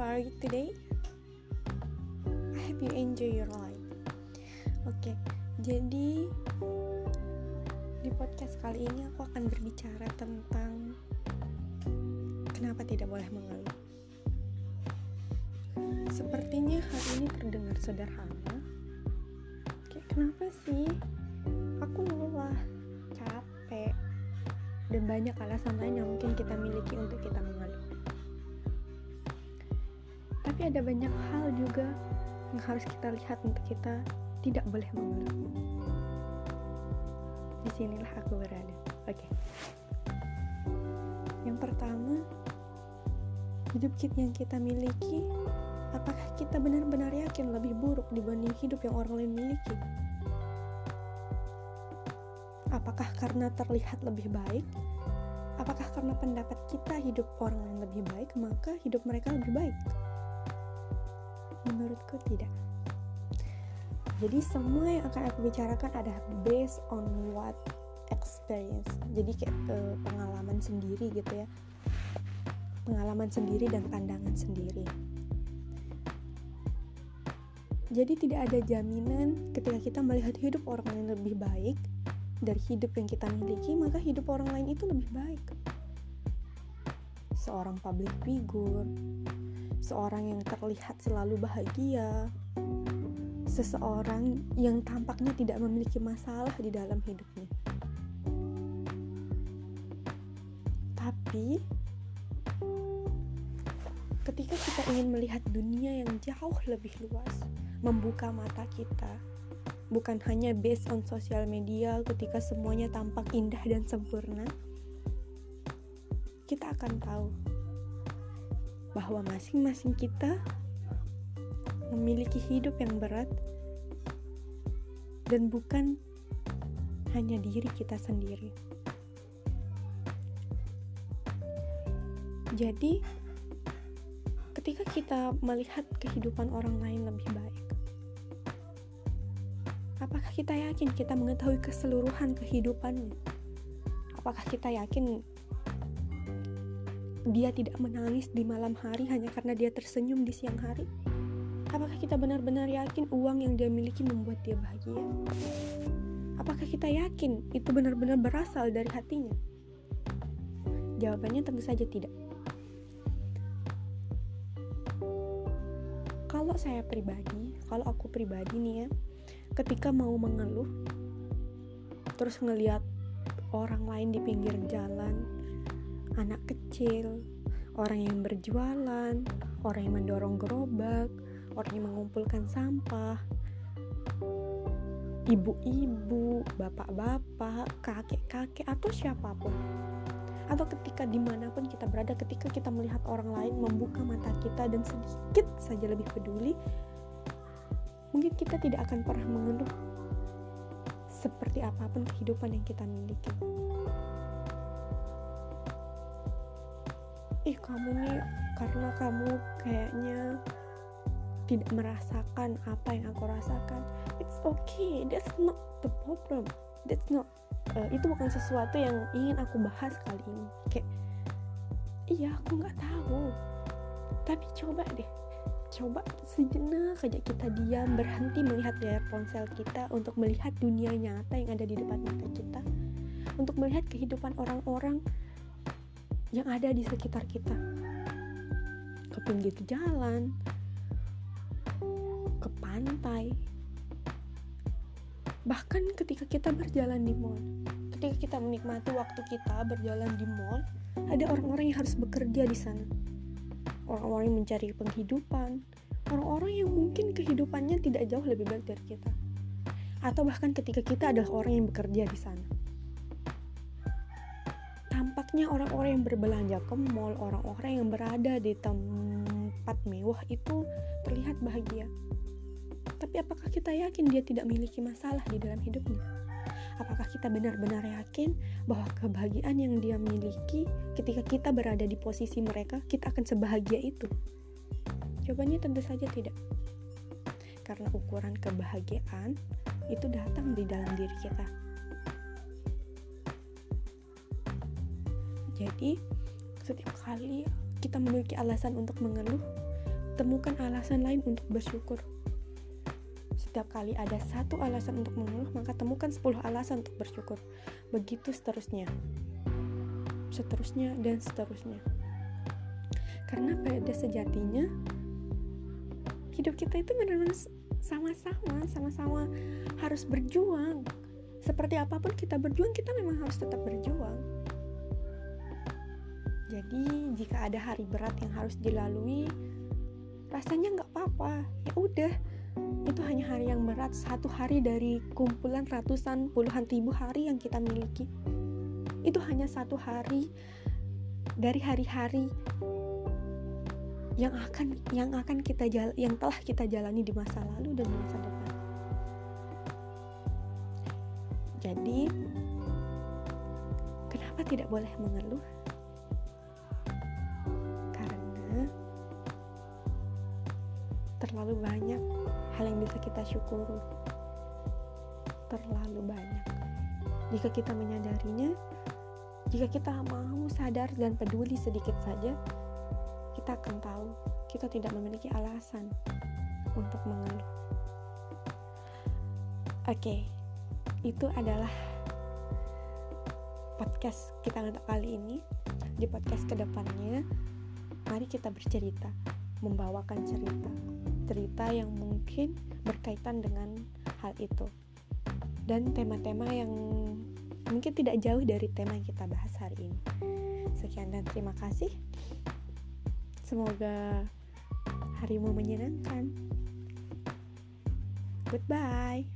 you today? I hope you enjoy your life. Oke, okay, jadi di podcast kali ini aku akan berbicara tentang kenapa tidak boleh mengeluh. Sepertinya hal ini terdengar sederhana. Kayak kenapa sih aku lelah, capek, dan banyak alasan lain yang mungkin kita miliki untuk kita mengeluh. Tapi ada banyak hal juga yang harus kita lihat untuk kita tidak boleh mengeluh. Di sinilah aku berada. Oke. Okay. Yang pertama, hidup kita yang kita miliki, apakah kita benar-benar yakin lebih buruk dibanding hidup yang orang lain miliki? Apakah karena terlihat lebih baik? Apakah karena pendapat kita hidup orang lain lebih baik, maka hidup mereka lebih baik? Menurutku tidak. Jadi semua yang akan aku bicarakan adalah based on what experience. Jadi kayak uh, pengalaman sendiri gitu ya. Pengalaman sendiri dan pandangan sendiri. Jadi tidak ada jaminan ketika kita melihat hidup orang lain lebih baik dari hidup yang kita miliki, maka hidup orang lain itu lebih baik. Seorang public figure, seorang yang terlihat selalu bahagia, seseorang yang tampaknya tidak memiliki masalah di dalam hidupnya. Tapi ketika kita ingin melihat dunia yang jauh lebih luas, membuka mata kita, bukan hanya based on sosial media ketika semuanya tampak indah dan sempurna, kita akan tahu bahwa masing-masing kita memiliki hidup yang berat dan bukan hanya diri kita sendiri. Jadi, ketika kita melihat kehidupan orang lain lebih baik, apakah kita yakin kita mengetahui keseluruhan kehidupannya? Apakah kita yakin dia tidak menangis di malam hari hanya karena dia tersenyum di siang hari? Apakah kita benar-benar yakin uang yang dia miliki membuat dia bahagia? Apakah kita yakin itu benar-benar berasal dari hatinya? Jawabannya tentu saja tidak. Kalau saya pribadi, kalau aku pribadi nih ya, ketika mau mengeluh, terus ngeliat orang lain di pinggir jalan, anak kecil, orang yang berjualan, orang yang mendorong gerobak, orang yang mengumpulkan sampah, ibu-ibu, bapak-bapak, kakek-kakek, atau siapa pun. Atau ketika di mana pun kita berada, ketika kita melihat orang lain membuka mata kita dan sedikit saja lebih peduli, mungkin kita tidak akan pernah mengeluh seperti apa pun kehidupan yang kita miliki. Ih kamu nih karena kamu kayaknya tidak merasakan apa yang aku rasakan. It's okay that's not the problem. That's not uh, itu bukan sesuatu yang ingin aku bahas kali ini. Kayak iya aku nggak tahu. Tapi coba deh coba sejenak aja kita diam berhenti melihat layar ponsel kita untuk melihat dunia nyata yang ada di depan mata kita. Untuk melihat kehidupan orang-orang yang ada di sekitar kita. Ke pinggir jalan ke pantai. Bahkan ketika kita berjalan di mall ketika kita menikmati waktu kita berjalan di mall ada orang-orang yang harus bekerja di sana. Orang-orang yang mencari penghidupan. Orang-orang yang mungkin kehidupannya tidak jauh lebih baik dari kita. Atau bahkan ketika kita adalah orang yang bekerja di sana tampaknya orang-orang yang berbelanja ke mall, orang-orang yang berada di tempat mewah itu terlihat bahagia. Tapi apakah kita yakin dia tidak memiliki masalah di dalam hidupnya? Apakah kita benar-benar yakin bahwa kebahagiaan yang dia miliki ketika kita berada di posisi mereka, kita akan sebahagia itu? Jawabannya tentu saja tidak. Karena ukuran kebahagiaan itu datang di dalam diri kita Jadi, setiap kali kita memiliki alasan untuk mengeluh, temukan alasan lain untuk bersyukur. Setiap kali ada satu alasan untuk mengeluh, maka temukan 10 alasan untuk bersyukur. Begitu seterusnya. Seterusnya dan seterusnya. Karena pada sejatinya hidup kita itu benar-benar sama-sama, sama-sama harus berjuang. Seperti apa pun kita berjuang, kita memang harus tetap berjuang. Jadi jika ada hari berat yang harus dilalui, rasanya nggak apa-apa. Ya udah, itu hanya hari yang berat satu hari dari kumpulan ratusan puluhan ribu hari yang kita miliki. Itu hanya satu hari dari hari-hari yang akan yang akan kita jala, yang telah kita jalani di masa lalu dan masa depan. Jadi kenapa tidak boleh mengeluh terlalu banyak hal yang bisa kita syukuri. Terlalu banyak. Jika kita menyadarinya jika kita mau sadar dan peduli sedikit saja kita akan tahu kita tidak memiliki alasan untuk mengeluh. Oke itu adalah podcast kita untuk kali ini. Di podcast ke depannya mari kita bercerita membawakan cerita cerita yang mungkin berkaitan dengan hal itu dan tema-tema yang mungkin tidak jauh dari tema yang kita bahas hari ini. Sekian dan terima kasih. Semoga harimu menyenangkan. Goodbye.